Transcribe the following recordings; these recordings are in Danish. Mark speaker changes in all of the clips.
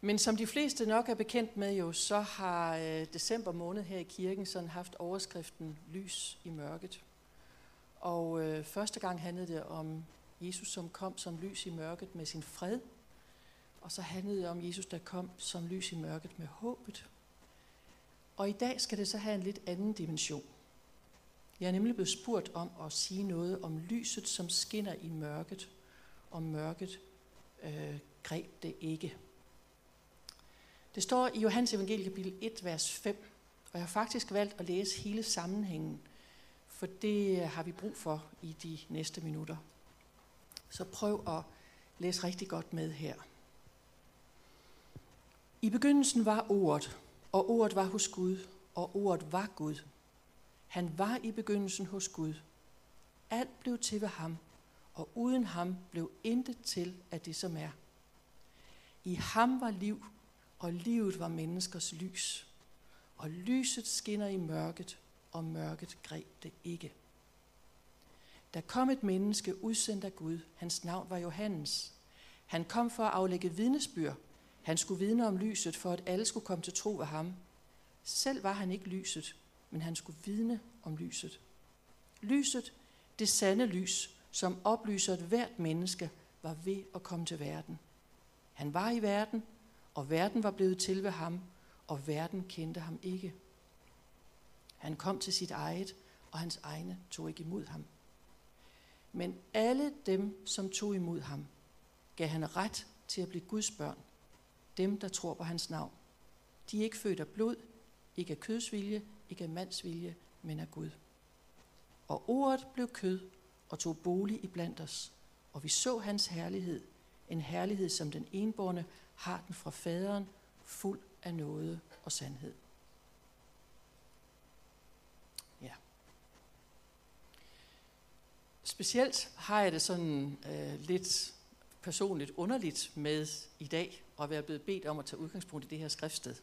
Speaker 1: Men som de fleste nok er bekendt med jo, så har øh, december måned her i kirken sådan haft overskriften Lys i mørket. Og øh, første gang handlede det om Jesus, som kom som lys i mørket med sin fred. Og så handlede det om Jesus, der kom som lys i mørket med håbet. Og i dag skal det så have en lidt anden dimension. Jeg er nemlig blevet spurgt om at sige noget om lyset, som skinner i mørket, og mørket øh, greb det ikke. Det står i Johannes evangelie kapitel 1, vers 5, og jeg har faktisk valgt at læse hele sammenhængen, for det øh, har vi brug for i de næste minutter. Så prøv at læse rigtig godt med her. I begyndelsen var ordet, og ordet var hos Gud, og ordet var Gud. Han var i begyndelsen hos Gud. Alt blev til ved ham, og uden ham blev intet til af det, som er. I ham var liv, og livet var menneskers lys. Og lyset skinner i mørket, og mørket greb det ikke. Der kom et menneske udsendt af Gud. Hans navn var Johannes. Han kom for at aflægge vidnesbyrd. Han skulle vidne om lyset, for at alle skulle komme til tro ved ham. Selv var han ikke lyset, men han skulle vidne om lyset. Lyset, det sande lys, som oplyser et hvert menneske, var ved at komme til verden. Han var i verden, og verden var blevet til ved ham, og verden kendte ham ikke. Han kom til sit eget, og hans egne tog ikke imod ham. Men alle dem, som tog imod ham, gav han ret til at blive Guds børn, dem, der tror på hans navn. De er ikke født af blod, ikke af kødsvilje, ikke af mandsvilje, men af Gud. Og ordet blev kød og tog bolig i blandt os, og vi så hans herlighed, en herlighed, som den enborne har den fra faderen, fuld af noget og sandhed. Ja. Specielt har jeg det sådan øh, lidt personligt underligt med i dag at være blevet bedt om at tage udgangspunkt i det her skriftsted.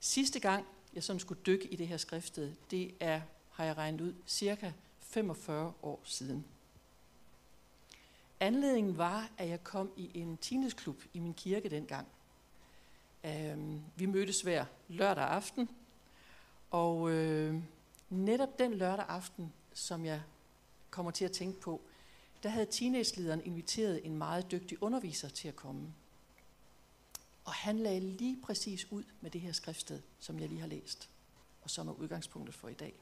Speaker 1: Sidste gang, jeg sådan skulle dykke i det her skriftsted, det er, har jeg regnet ud, cirka 45 år siden. Anledningen var, at jeg kom i en teenageklub i min kirke dengang. Øhm, vi mødtes hver lørdag aften, og øh, netop den lørdag aften, som jeg kommer til at tænke på, der havde teenagelederen inviteret en meget dygtig underviser til at komme. Og han lagde lige præcis ud med det her skriftsted, som jeg lige har læst, og som er udgangspunktet for i dag.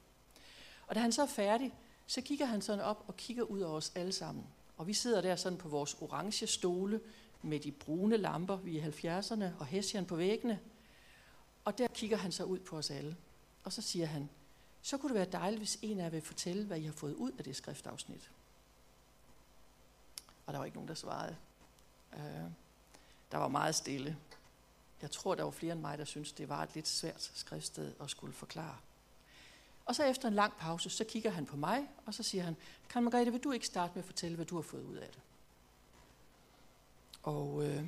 Speaker 1: Og da han så er færdig, så kigger han sådan op og kigger ud over os alle sammen. Og vi sidder der sådan på vores orange stole med de brune lamper, vi er i 70'erne, og hessian på væggene. Og der kigger han så ud på os alle. Og så siger han, så kunne det være dejligt, hvis en af jer vil fortælle, hvad I har fået ud af det skriftafsnit. Og der var ikke nogen, der svarede. Øh, der var meget stille. Jeg tror, der var flere end mig, der syntes, det var et lidt svært skriftsted at skulle forklare. Og så efter en lang pause, så kigger han på mig, og så siger han, Karen Margrethe, vil du ikke starte med at fortælle, hvad du har fået ud af det? Og øh,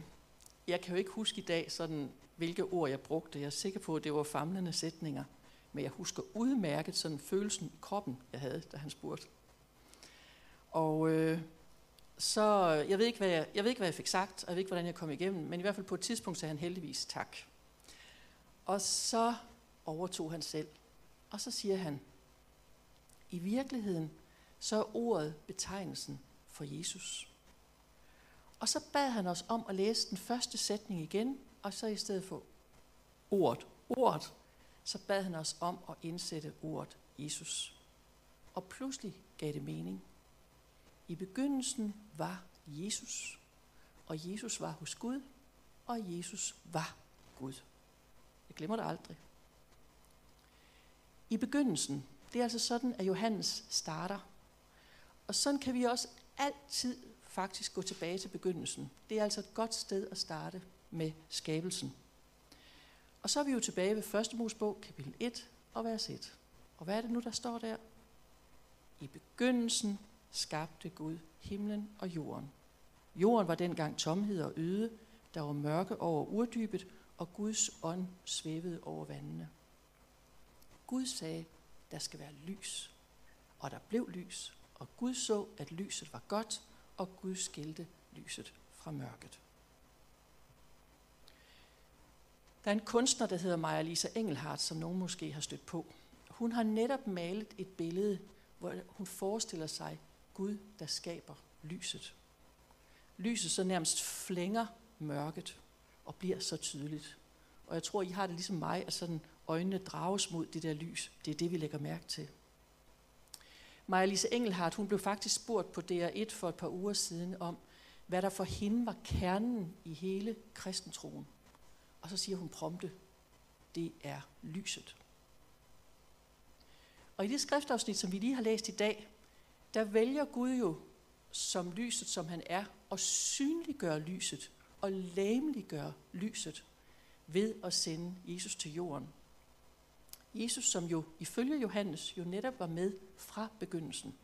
Speaker 1: jeg kan jo ikke huske i dag, sådan, hvilke ord jeg brugte. Jeg er sikker på, at det var famlende sætninger. Men jeg husker udmærket sådan følelsen i kroppen, jeg havde, da han spurgte. Og øh, så, jeg ved, ikke, hvad jeg, jeg ved ikke, hvad jeg fik sagt, og jeg ved ikke, hvordan jeg kom igennem, men i hvert fald på et tidspunkt sagde han heldigvis tak. Og så overtog han selv og så siger han, i virkeligheden så er ordet betegnelsen for Jesus. Og så bad han os om at læse den første sætning igen, og så i stedet for ordet, ordet, så bad han os om at indsætte ordet Jesus. Og pludselig gav det mening. I begyndelsen var Jesus, og Jesus var hos Gud, og Jesus var Gud. Jeg glemmer det aldrig. I begyndelsen, det er altså sådan, at Johannes starter. Og sådan kan vi også altid faktisk gå tilbage til begyndelsen. Det er altså et godt sted at starte med skabelsen. Og så er vi jo tilbage ved 1. Mosebog, kapitel 1 og vers 1. Og hvad er det nu, der står der? I begyndelsen skabte Gud himlen og jorden. Jorden var dengang tomhed og øde, der var mørke over urdybet, og Guds ånd svævede over vandene. Gud sagde, der skal være lys. Og der blev lys, og Gud så, at lyset var godt, og Gud skilte lyset fra mørket. Der er en kunstner, der hedder Maja Lisa Engelhardt, som nogen måske har stødt på. Hun har netop malet et billede, hvor hun forestiller sig Gud, der skaber lyset. Lyset så nærmest flænger mørket og bliver så tydeligt. Og jeg tror, I har det ligesom mig, at sådan øjnene drages mod det der lys. Det er det, vi lægger mærke til. Maja Lise Engelhardt, hun blev faktisk spurgt på DR1 for et par uger siden om, hvad der for hende var kernen i hele kristentroen. Og så siger hun prompte, det er lyset. Og i det skriftafsnit, som vi lige har læst i dag, der vælger Gud jo som lyset, som han er, at synliggøre lyset og læmeliggøre lyset ved at sende Jesus til jorden. Jesus, som jo ifølge Johannes jo netop var med fra begyndelsen.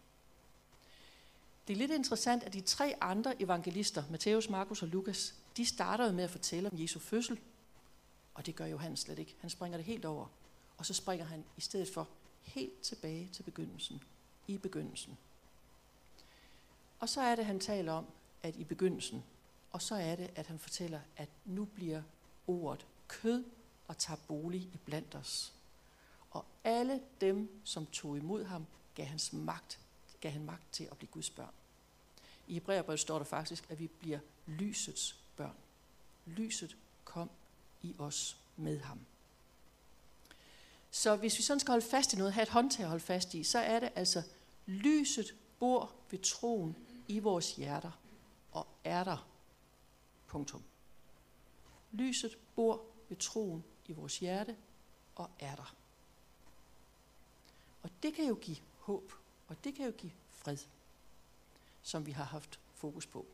Speaker 1: Det er lidt interessant, at de tre andre evangelister, Matthæus, Markus og Lukas, de starter med at fortælle om Jesu fødsel, og det gør Johannes slet ikke. Han springer det helt over, og så springer han i stedet for helt tilbage til begyndelsen, i begyndelsen. Og så er det, han taler om, at i begyndelsen, og så er det, at han fortæller, at nu bliver ordet kød og tager bolig i blandt os. Og alle dem, som tog imod ham, gav, hans magt, gav han magt til at blive Guds børn. I Hebræerbrevet står der faktisk, at vi bliver lysets børn. Lyset kom i os med ham. Så hvis vi sådan skal holde fast i noget, have et håndtag at holde fast i, så er det altså, lyset bor ved troen i vores hjerter og er der. Punktum. Lyset bor ved troen i vores hjerte og er der. Og det kan jo give håb, og det kan jo give fred, som vi har haft fokus på.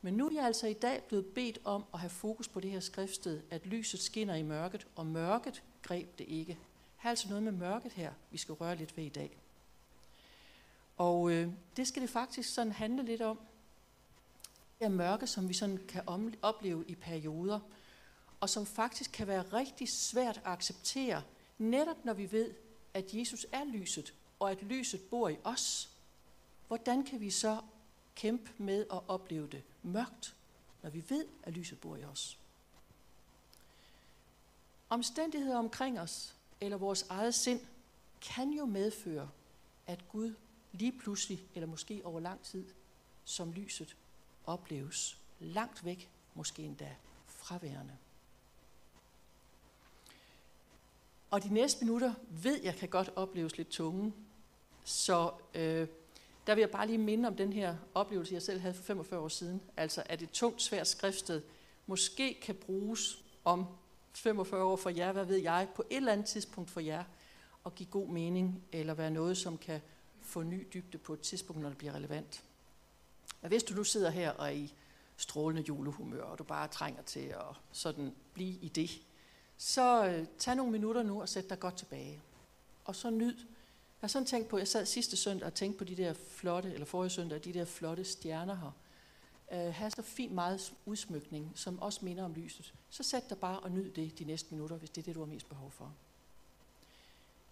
Speaker 1: Men nu er jeg altså i dag blevet bedt om at have fokus på det her skriftsted, at lyset skinner i mørket, og mørket greb det ikke. Her er altså noget med mørket her, vi skal røre lidt ved i dag. Og øh, det skal det faktisk sådan handle lidt om. Det er mørke, som vi sådan kan om, opleve i perioder, og som faktisk kan være rigtig svært at acceptere, netop når vi ved, at Jesus er lyset, og at lyset bor i os. Hvordan kan vi så kæmpe med at opleve det mørkt, når vi ved, at lyset bor i os? Omstændigheder omkring os, eller vores eget sind, kan jo medføre, at Gud lige pludselig, eller måske over lang tid, som lyset opleves langt væk, måske endda fraværende. Og de næste minutter ved jeg kan godt opleves lidt tunge, så øh, der vil jeg bare lige minde om den her oplevelse, jeg selv havde for 45 år siden. Altså at et tungt, svært skriftsted måske kan bruges om 45 år for jer, hvad ved jeg, på et eller andet tidspunkt for jer, og give god mening, eller være noget, som kan få ny dybde på et tidspunkt, når det bliver relevant. Men hvis du nu sidder her og er i strålende julehumør, og du bare trænger til at sådan blive i det, så øh, tag nogle minutter nu og sæt dig godt tilbage. Og så nyd. Jeg har sådan tænkt på, jeg sad sidste søndag og tænkte på de der flotte, eller forrige søndag, de der flotte stjerner her. Øh, have så fint meget udsmykning, som også minder om lyset. Så sæt dig bare og nyd det de næste minutter, hvis det er det, du har mest behov for.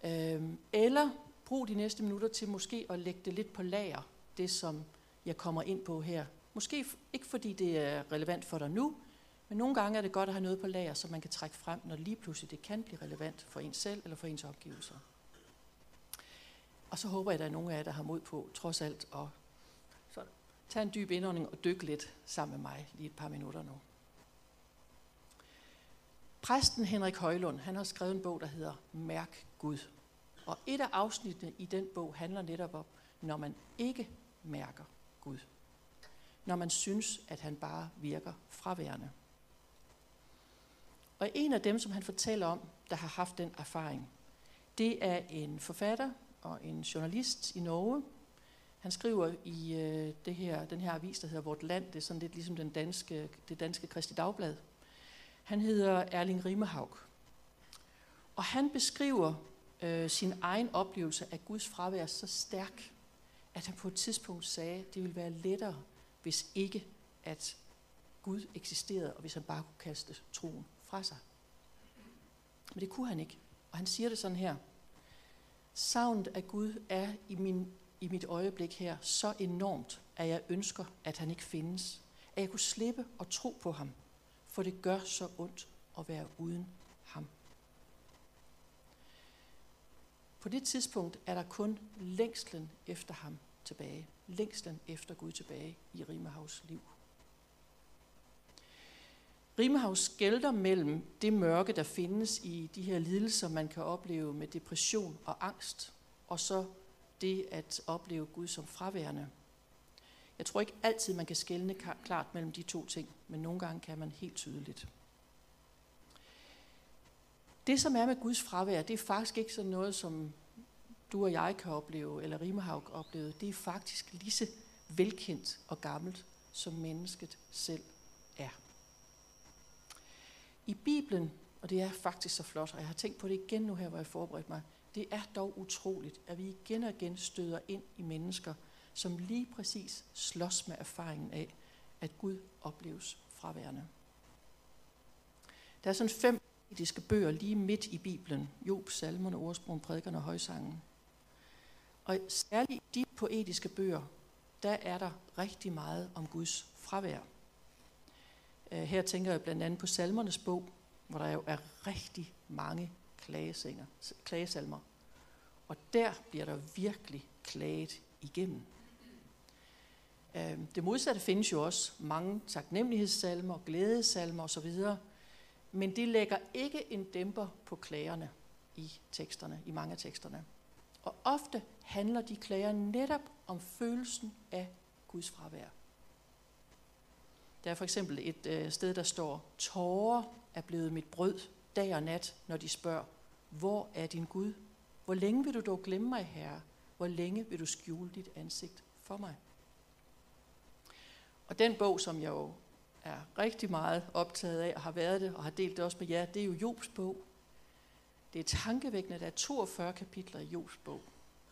Speaker 1: Øh, eller brug de næste minutter til måske at lægge det lidt på lager, det som jeg kommer ind på her. Måske ikke fordi det er relevant for dig nu, men nogle gange er det godt at have noget på lager, så man kan trække frem, når lige pludselig det kan blive relevant for en selv eller for ens opgivelser. Og så håber jeg, at der er nogen af jer, der har mod på, trods alt, at så tage en dyb indånding og dykke lidt sammen med mig lige et par minutter nu. Præsten Henrik Højlund, han har skrevet en bog, der hedder Mærk Gud. Og et af afsnittene i den bog handler netop om, når man ikke mærker Gud. Når man synes, at han bare virker fraværende. Og en af dem, som han fortæller om, der har haft den erfaring, det er en forfatter og en journalist i Norge. Han skriver i øh, det her, den her avis, der hedder Vort Land. Det er sådan lidt ligesom den danske, det danske Kristi Dagblad. Han hedder Erling Rimehaug. Og han beskriver øh, sin egen oplevelse af Guds fravær så stærk, at han på et tidspunkt sagde, at det ville være lettere, hvis ikke at Gud eksisterede, og hvis han bare kunne kaste troen fra sig. Men det kunne han ikke. Og han siger det sådan her. Savnet af Gud er i, min, i mit øjeblik her så enormt, at jeg ønsker, at han ikke findes. At jeg kunne slippe og tro på ham, for det gør så ondt at være uden ham. På det tidspunkt er der kun længslen efter ham tilbage. Længslen efter Gud tilbage i Rimehavs liv. Rimehav skælder mellem det mørke, der findes i de her lidelser, man kan opleve med depression og angst, og så det at opleve Gud som fraværende. Jeg tror ikke altid, man kan skelne klart mellem de to ting, men nogle gange kan man helt tydeligt. Det, som er med Guds fravær, det er faktisk ikke sådan noget, som du og jeg kan opleve, eller Rimehaug kan opleve. Det er faktisk lige så velkendt og gammelt, som mennesket selv er. I Bibelen, og det er faktisk så flot, og jeg har tænkt på det igen nu her, hvor jeg forberedte mig, det er dog utroligt, at vi igen og igen støder ind i mennesker, som lige præcis slås med erfaringen af, at Gud opleves fraværende. Der er sådan fem etiske bøger lige midt i Bibelen. Job, salmerne, ordsprung, prædikerne og højsangen. Og særligt i de poetiske bøger, der er der rigtig meget om Guds fravær. Øh, her tænker jeg blandt andet på salmernes bog, hvor der jo er rigtig mange klagesanger, klagesalmer. Og der bliver der virkelig klaget igennem. Øh, det modsatte findes jo også mange taknemmelighedssalmer, glædesalmer osv., men de lægger ikke en dæmper på klagerne i teksterne, i mange af teksterne. Og ofte handler de klager netop om følelsen af Guds fravær. Der er for eksempel et øh, sted, der står, tårer er blevet mit brød dag og nat, når de spørger, hvor er din Gud? Hvor længe vil du dog glemme mig, Herre? Hvor længe vil du skjule dit ansigt for mig? Og den bog, som jeg jo er rigtig meget optaget af, og har været det, og har delt det også med jer, det er jo Jobs bog. Det er tankevækkende, der er 42 kapitler i Jobs bog,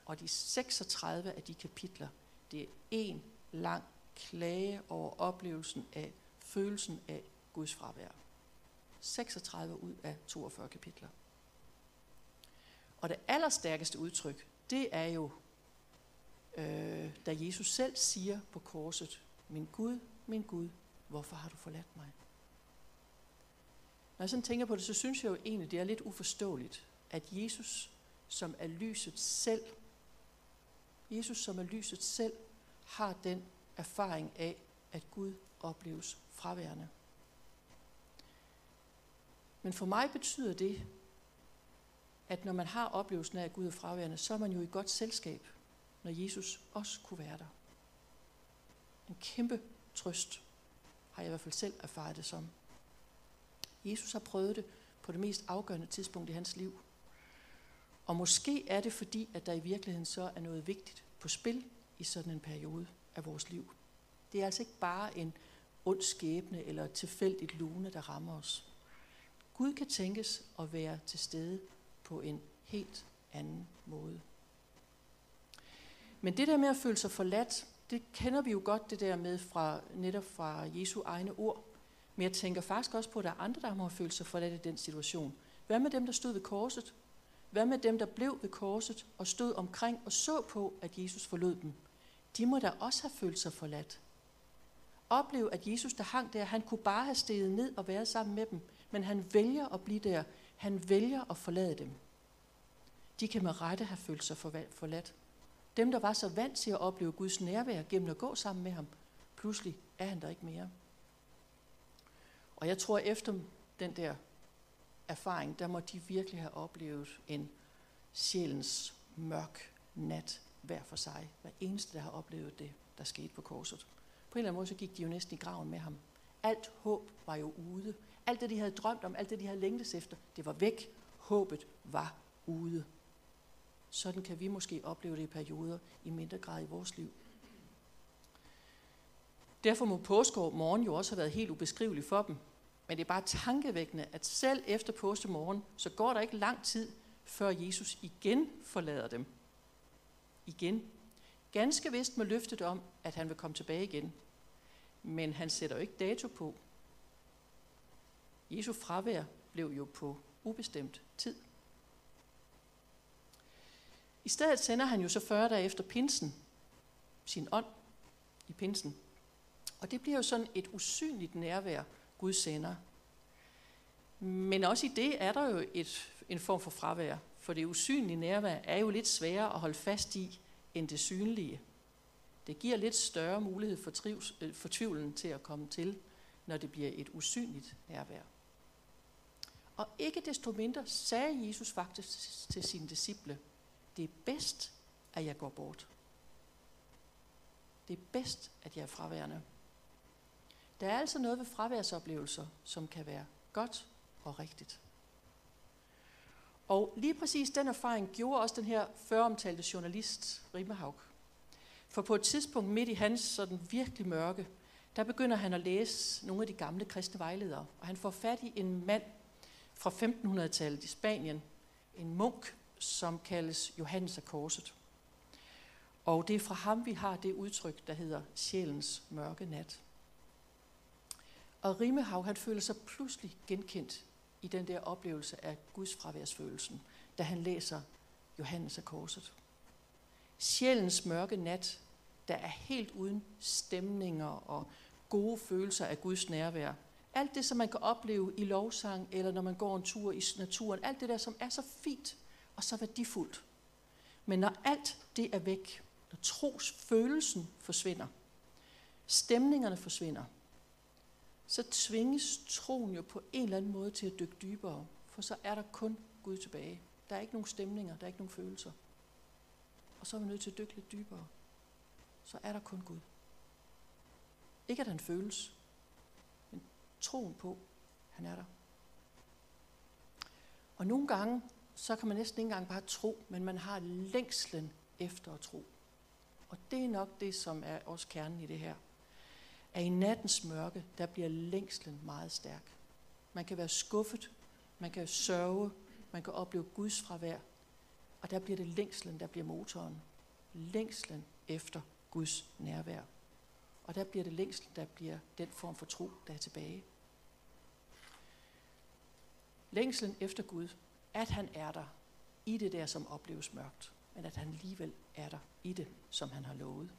Speaker 1: og de 36 af de kapitler, det er en lang klage over oplevelsen af følelsen af Guds fravær. 36 ud af 42 kapitler. Og det allerstærkeste udtryk, det er jo, øh, da Jesus selv siger på korset, min Gud, min Gud, hvorfor har du forladt mig? Når jeg sådan tænker på det, så synes jeg jo egentlig, det er lidt uforståeligt, at Jesus, som er lyset selv, Jesus, som er lyset selv, har den erfaring af, at Gud opleves fraværende. Men for mig betyder det, at når man har oplevelsen af, at Gud er fraværende, så er man jo i godt selskab, når Jesus også kunne være der. En kæmpe trøst har jeg i hvert fald selv erfaret det som. Jesus har prøvet det på det mest afgørende tidspunkt i hans liv. Og måske er det fordi, at der i virkeligheden så er noget vigtigt på spil i sådan en periode af vores liv. Det er altså ikke bare en ond skæbne eller tilfældigt lune, der rammer os. Gud kan tænkes at være til stede på en helt anden måde. Men det der med at føle sig forladt, det kender vi jo godt det der med fra, netop fra Jesu egne ord. Men jeg tænker faktisk også på, at der er andre, der må følt sig forladt i den situation. Hvad med dem, der stod ved korset? Hvad med dem, der blev ved korset og stod omkring og så på, at Jesus forlod dem? De må da også have følt sig forladt. Oplev, at Jesus, der hang der, han kunne bare have steget ned og været sammen med dem, men han vælger at blive der. Han vælger at forlade dem. De kan med rette have følt sig forladt. Dem, der var så vant til at opleve Guds nærvær gennem at gå sammen med ham, pludselig er han der ikke mere. Og jeg tror, efter den der erfaring, der må de virkelig have oplevet en sjælens mørk nat hver for sig. Hver eneste, der har oplevet det, der skete på korset. På en eller anden måde, så gik de jo næsten i graven med ham. Alt håb var jo ude. Alt det, de havde drømt om, alt det, de havde længtes efter, det var væk. Håbet var ude. Sådan kan vi måske opleve det i perioder i mindre grad i vores liv. Derfor må påskeår morgen jo også have været helt ubeskrivelig for dem. Men det er bare tankevækkende, at selv efter påskemorgen, så går der ikke lang tid, før Jesus igen forlader dem. Igen. Ganske vist med løftet om, at han vil komme tilbage igen. Men han sætter jo ikke dato på. Jesu fravær blev jo på ubestemt tid. I stedet sender han jo så 40 dage efter pinsen sin ånd i pinsen. Og det bliver jo sådan et usynligt nærvær, Gud sender. Men også i det er der jo et, en form for fravær, for det usynlige nærvær er jo lidt sværere at holde fast i end det synlige. Det giver lidt større mulighed for, trivs, øh, for tvivlen til at komme til, når det bliver et usynligt nærvær. Og ikke desto mindre sagde Jesus faktisk til sine disciple, det er bedst, at jeg går bort. Det er bedst, at jeg er fraværende. Der er altså noget ved fraværsoplevelser, som kan være godt og rigtigt. Og lige præcis den erfaring gjorde også den her føromtalte journalist, Rimehaug. For på et tidspunkt midt i hans sådan virkelig mørke, der begynder han at læse nogle af de gamle kristne vejledere. Og han får fat i en mand fra 1500-tallet i Spanien, en munk, som kaldes Johannes af Korset. Og det er fra ham, vi har det udtryk, der hedder sjælens mørke nat. Og Rimehav, han føler sig pludselig genkendt i den der oplevelse af Guds fraværsfølelsen, da han læser Johannes af Korset. Sjælens mørke nat, der er helt uden stemninger og gode følelser af Guds nærvær. Alt det, som man kan opleve i lovsang, eller når man går en tur i naturen. Alt det der, som er så fint og så værdifuldt. Men når alt det er væk, når trosfølelsen forsvinder, stemningerne forsvinder, så tvinges troen jo på en eller anden måde til at dykke dybere, for så er der kun Gud tilbage. Der er ikke nogen stemninger, der er ikke nogen følelser. Og så er vi nødt til at dykke lidt dybere. Så er der kun Gud. Ikke at han føles, men troen på, han er der. Og nogle gange, så kan man næsten ikke engang bare tro, men man har længslen efter at tro. Og det er nok det, som er også kernen i det her. At i nattens mørke, der bliver længslen meget stærk. Man kan være skuffet, man kan sørge, man kan opleve Guds fravær, og der bliver det længslen, der bliver motoren. Længslen efter Guds nærvær. Og der bliver det længslen, der bliver den form for tro, der er tilbage. Længslen efter Gud, at han er der i det der, som opleves mørkt, men at han alligevel er der i det, som han har lovet.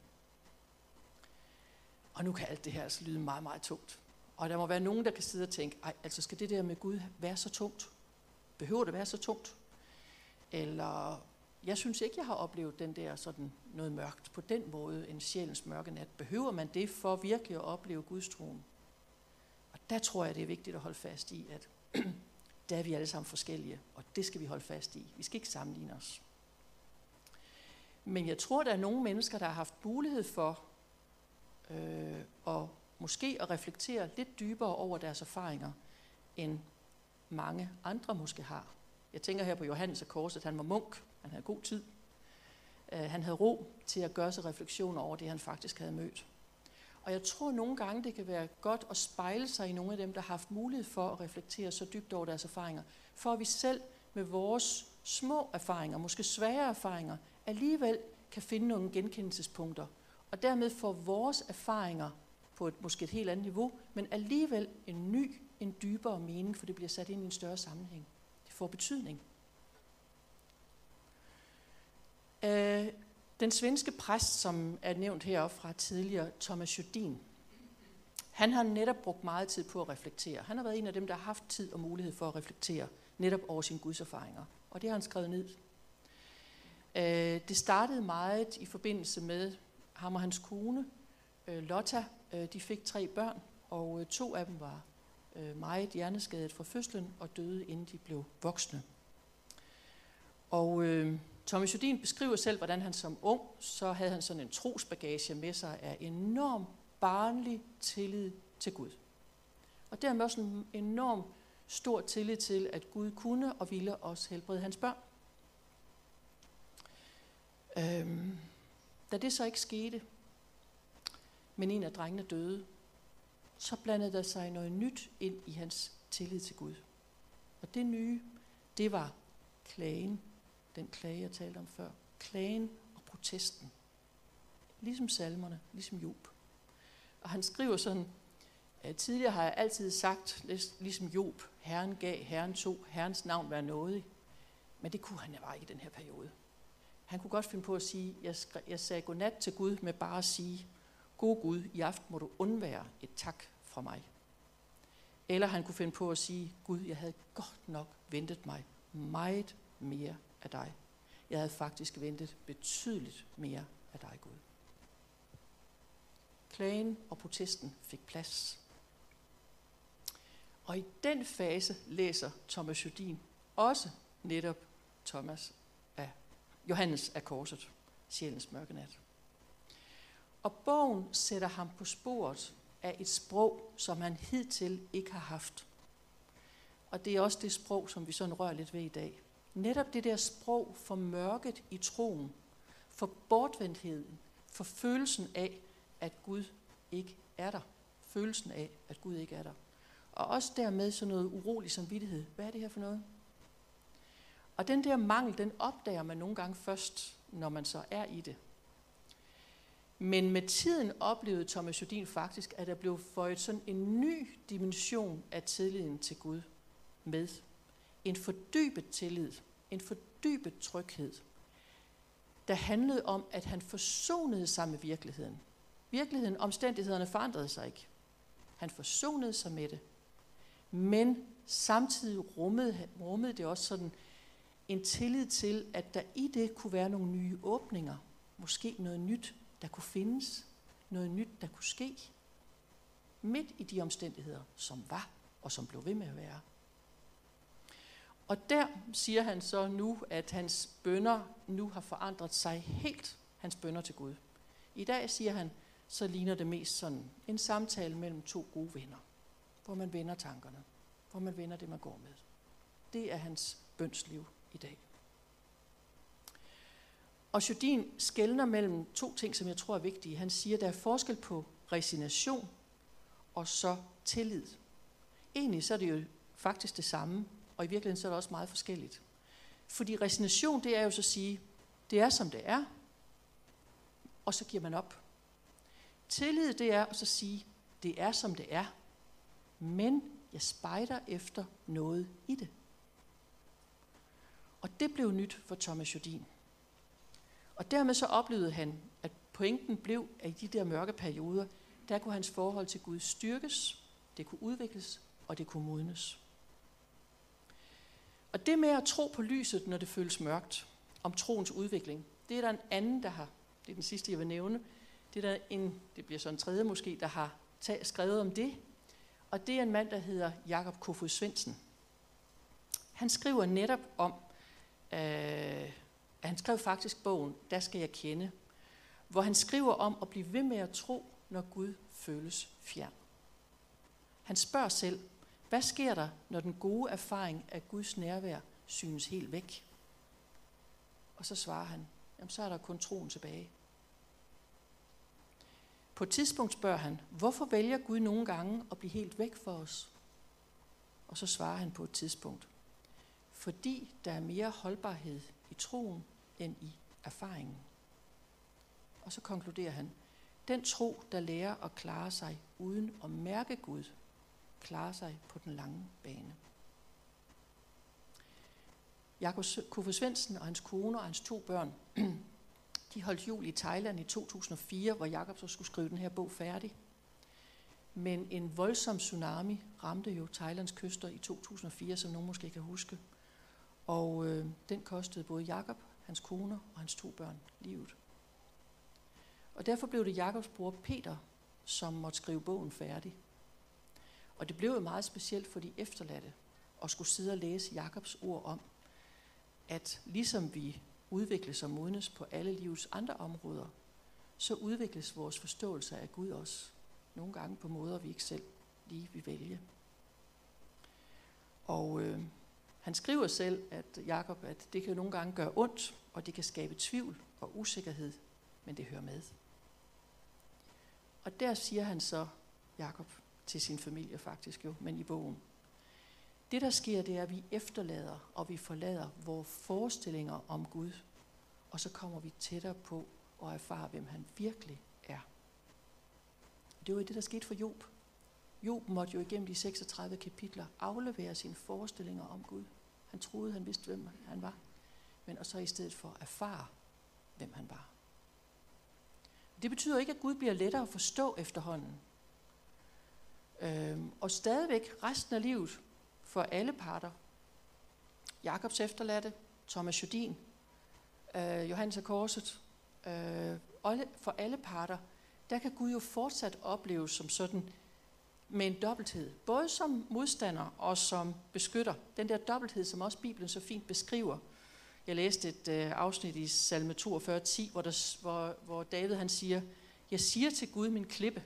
Speaker 1: Og nu kan alt det her altså lyde meget, meget tungt. Og der må være nogen, der kan sidde og tænke, ej, altså skal det der med Gud være så tungt? Behøver det være så tungt? Eller, jeg synes ikke, jeg har oplevet den der sådan noget mørkt på den måde, en sjælens mørke nat. Behøver man det for virkelig at opleve Guds troen? Og der tror jeg, det er vigtigt at holde fast i, at der er vi alle sammen forskellige, og det skal vi holde fast i. Vi skal ikke sammenligne os. Men jeg tror, der er nogle mennesker, der har haft mulighed for øh, og måske at reflektere lidt dybere over deres erfaringer, end mange andre måske har. Jeg tænker her på Johannes af Korset, han var munk, han havde god tid. Øh, han havde ro til at gøre sig refleksioner over det, han faktisk havde mødt. Og jeg tror nogle gange, det kan være godt at spejle sig i nogle af dem, der har haft mulighed for at reflektere så dybt over deres erfaringer, for at vi selv med vores små erfaringer, måske svære erfaringer, alligevel kan finde nogle genkendelsespunkter og dermed får vores erfaringer på et måske et helt andet niveau, men alligevel en ny, en dybere mening, for det bliver sat ind i en større sammenhæng. Det får betydning. Øh, den svenske præst, som er nævnt heroppe fra tidligere, Thomas Jodin, han har netop brugt meget tid på at reflektere. Han har været en af dem, der har haft tid og mulighed for at reflektere netop over sine gudserfaringer. Og det har han skrevet ned. Øh, det startede meget i forbindelse med ham og hans kone, øh, Lotta, øh, de fik tre børn, og øh, to af dem var øh, meget hjerneskadet fra fødslen og døde, inden de blev voksne. Og øh, Thomas Jodin beskriver selv, hvordan han som ung, så havde han sådan en trosbagage med sig af enorm barnlig tillid til Gud. Og dermed også en enorm stor tillid til, at Gud kunne og ville også helbrede hans børn. Øhm, da det så ikke skete, men en af drengene døde, så blandede der sig noget nyt ind i hans tillid til Gud. Og det nye, det var klagen, den klage, jeg talte om før. Klagen og protesten. Ligesom salmerne, ligesom Job. Og han skriver sådan, at tidligere har jeg altid sagt, ligesom Job, Herren gav, Herren tog, Herrens navn være nådig. Men det kunne han bare ikke i den her periode. Han kunne godt finde på at sige, jeg, skre, jeg sagde godnat til Gud med bare at sige, God Gud, i aften må du undvære et tak fra mig. Eller han kunne finde på at sige, Gud, jeg havde godt nok ventet mig meget mere af dig. Jeg havde faktisk ventet betydeligt mere af dig, Gud. Klagen og protesten fik plads. Og i den fase læser Thomas Judin også netop Thomas Johannes af Korset, Sjælens mørke nat. Og bogen sætter ham på sporet af et sprog, som han hidtil ikke har haft. Og det er også det sprog, som vi sådan rører lidt ved i dag. Netop det der sprog for mørket i troen, for bortvendtheden, for følelsen af, at Gud ikke er der. Følelsen af, at Gud ikke er der. Og også dermed sådan noget urolig samvittighed. Hvad er det her for noget? Og den der mangel, den opdager man nogle gange først, når man så er i det. Men med tiden oplevede Thomas Jodin faktisk, at der blev føjet sådan en ny dimension af tilliden til Gud med. En fordybet tillid, en fordybet tryghed, der handlede om, at han forsonede sig med virkeligheden. Virkeligheden, omstændighederne forandrede sig ikke. Han forsonede sig med det. Men samtidig rummede, rummede det også sådan en tillid til, at der i det kunne være nogle nye åbninger. Måske noget nyt, der kunne findes. Noget nyt, der kunne ske. Midt i de omstændigheder, som var og som blev ved med at være. Og der siger han så nu, at hans bønder nu har forandret sig helt, hans bønder til Gud. I dag, siger han, så ligner det mest sådan en samtale mellem to gode venner, hvor man vender tankerne, hvor man vender det, man går med. Det er hans bønsliv i dag. Og Jodin skældner mellem to ting, som jeg tror er vigtige. Han siger, at der er forskel på resignation og så tillid. Egentlig så er det jo faktisk det samme, og i virkeligheden så er det også meget forskelligt. Fordi resignation, det er jo så at sige, det er som det er, og så giver man op. Tillid, det er at så sige, det er som det er, men jeg spejder efter noget i det. Og det blev nyt for Thomas Jodin. Og dermed så oplevede han, at pointen blev, at i de der mørke perioder, der kunne hans forhold til Gud styrkes, det kunne udvikles, og det kunne modnes. Og det med at tro på lyset, når det føles mørkt, om troens udvikling, det er der en anden, der har, det er den sidste, jeg vil nævne, det, er der en, det bliver så en tredje måske, der har tag, skrevet om det, og det er en mand, der hedder Jakob Kofod Svendsen. Han skriver netop om, øh, han skrev faktisk bogen, Der skal jeg kende, hvor han skriver om at blive ved med at tro, når Gud føles fjern. Han spørger selv, hvad sker der, når den gode erfaring af Guds nærvær synes helt væk? Og så svarer han, jamen så er der kun troen tilbage. På et tidspunkt spørger han, hvorfor vælger Gud nogle gange at blive helt væk for os? Og så svarer han på et tidspunkt, fordi der er mere holdbarhed i troen end i erfaringen. Og så konkluderer han, den tro, der lærer at klare sig uden at mærke Gud, klarer sig på den lange bane. Jakob Kofod Svendsen og hans kone og hans to børn, de holdt jul i Thailand i 2004, hvor Jakob så skulle skrive den her bog færdig. Men en voldsom tsunami ramte jo Thailands kyster i 2004, som nogen måske kan huske. Og øh, den kostede både Jakob, hans kone og hans to børn livet. Og derfor blev det Jakobs bror Peter, som måtte skrive bogen færdig. Og det blev jo meget specielt for de efterladte at skulle sidde og læse Jakobs ord om, at ligesom vi udvikles og modnes på alle livets andre områder, så udvikles vores forståelse af Gud også. Nogle gange på måder, vi ikke selv lige vil vælge. Og øh, han skriver selv, at Jakob, at det kan jo nogle gange gøre ondt, og det kan skabe tvivl og usikkerhed, men det hører med. Og der siger han så, Jakob, til sin familie faktisk jo, men i bogen. Det der sker, det er, at vi efterlader og vi forlader vores forestillinger om Gud, og så kommer vi tættere på og erfare, hvem han virkelig er. Det var det, der skete for Job. Job måtte jo igennem de 36 kapitler aflevere sine forestillinger om Gud. Han troede, han vidste, hvem han var. Men og så i stedet for erfare, hvem han var. Det betyder ikke, at Gud bliver lettere at forstå efterhånden. Øhm, og stadigvæk resten af livet for alle parter. Jakobs efterladte, Thomas Jodin, øh, Johannes af Korset, øh, for alle parter, der kan Gud jo fortsat opleves som sådan med en dobbelthed. Både som modstander og som beskytter. Den der dobbelthed, som også Bibelen så fint beskriver. Jeg læste et øh, afsnit i salme 42, 10, hvor, der, hvor, hvor David han siger, jeg siger til Gud min klippe,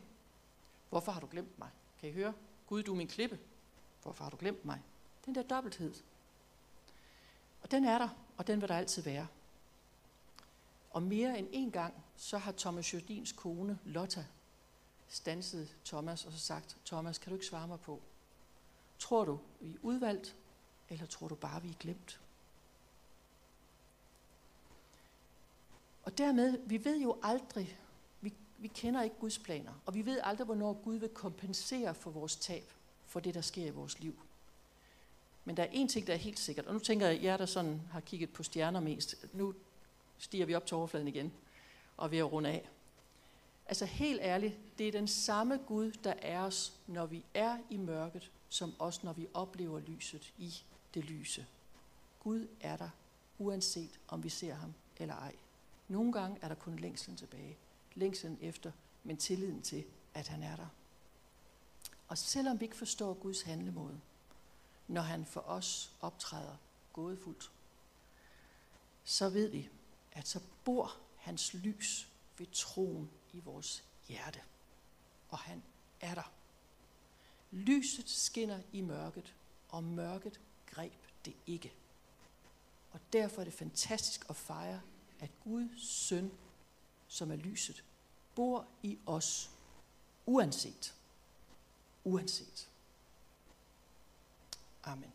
Speaker 1: hvorfor har du glemt mig? Kan I høre? Gud, du er min klippe. Hvorfor har du glemt mig? Den der dobbelthed. Og den er der, og den vil der altid være. Og mere end en gang, så har Thomas Jordins kone, Lotta, stanset Thomas og så sagt, Thomas, kan du ikke svare mig på, tror du, vi er udvalgt, eller tror du bare, vi er glemt? Og dermed, vi ved jo aldrig, vi, vi kender ikke Guds planer, og vi ved aldrig, hvornår Gud vil kompensere for vores tab, for det, der sker i vores liv. Men der er en ting, der er helt sikkert, og nu tænker jeg, jer der sådan har kigget på stjerner mest, nu stiger vi op til overfladen igen, og vi er rundt af. Altså helt ærligt, det er den samme Gud, der er os, når vi er i mørket, som også når vi oplever lyset i det lyse. Gud er der, uanset om vi ser ham eller ej. Nogle gange er der kun længslen tilbage. Længslen efter, men tilliden til, at han er der. Og selvom vi ikke forstår Guds handlemåde, når han for os optræder gådefuldt, så ved vi, at så bor hans lys ved troen i vores hjerte. Og han er der. Lyset skinner i mørket, og mørket greb det ikke. Og derfor er det fantastisk at fejre, at Guds søn, som er lyset, bor i os, uanset. Uanset. Amen.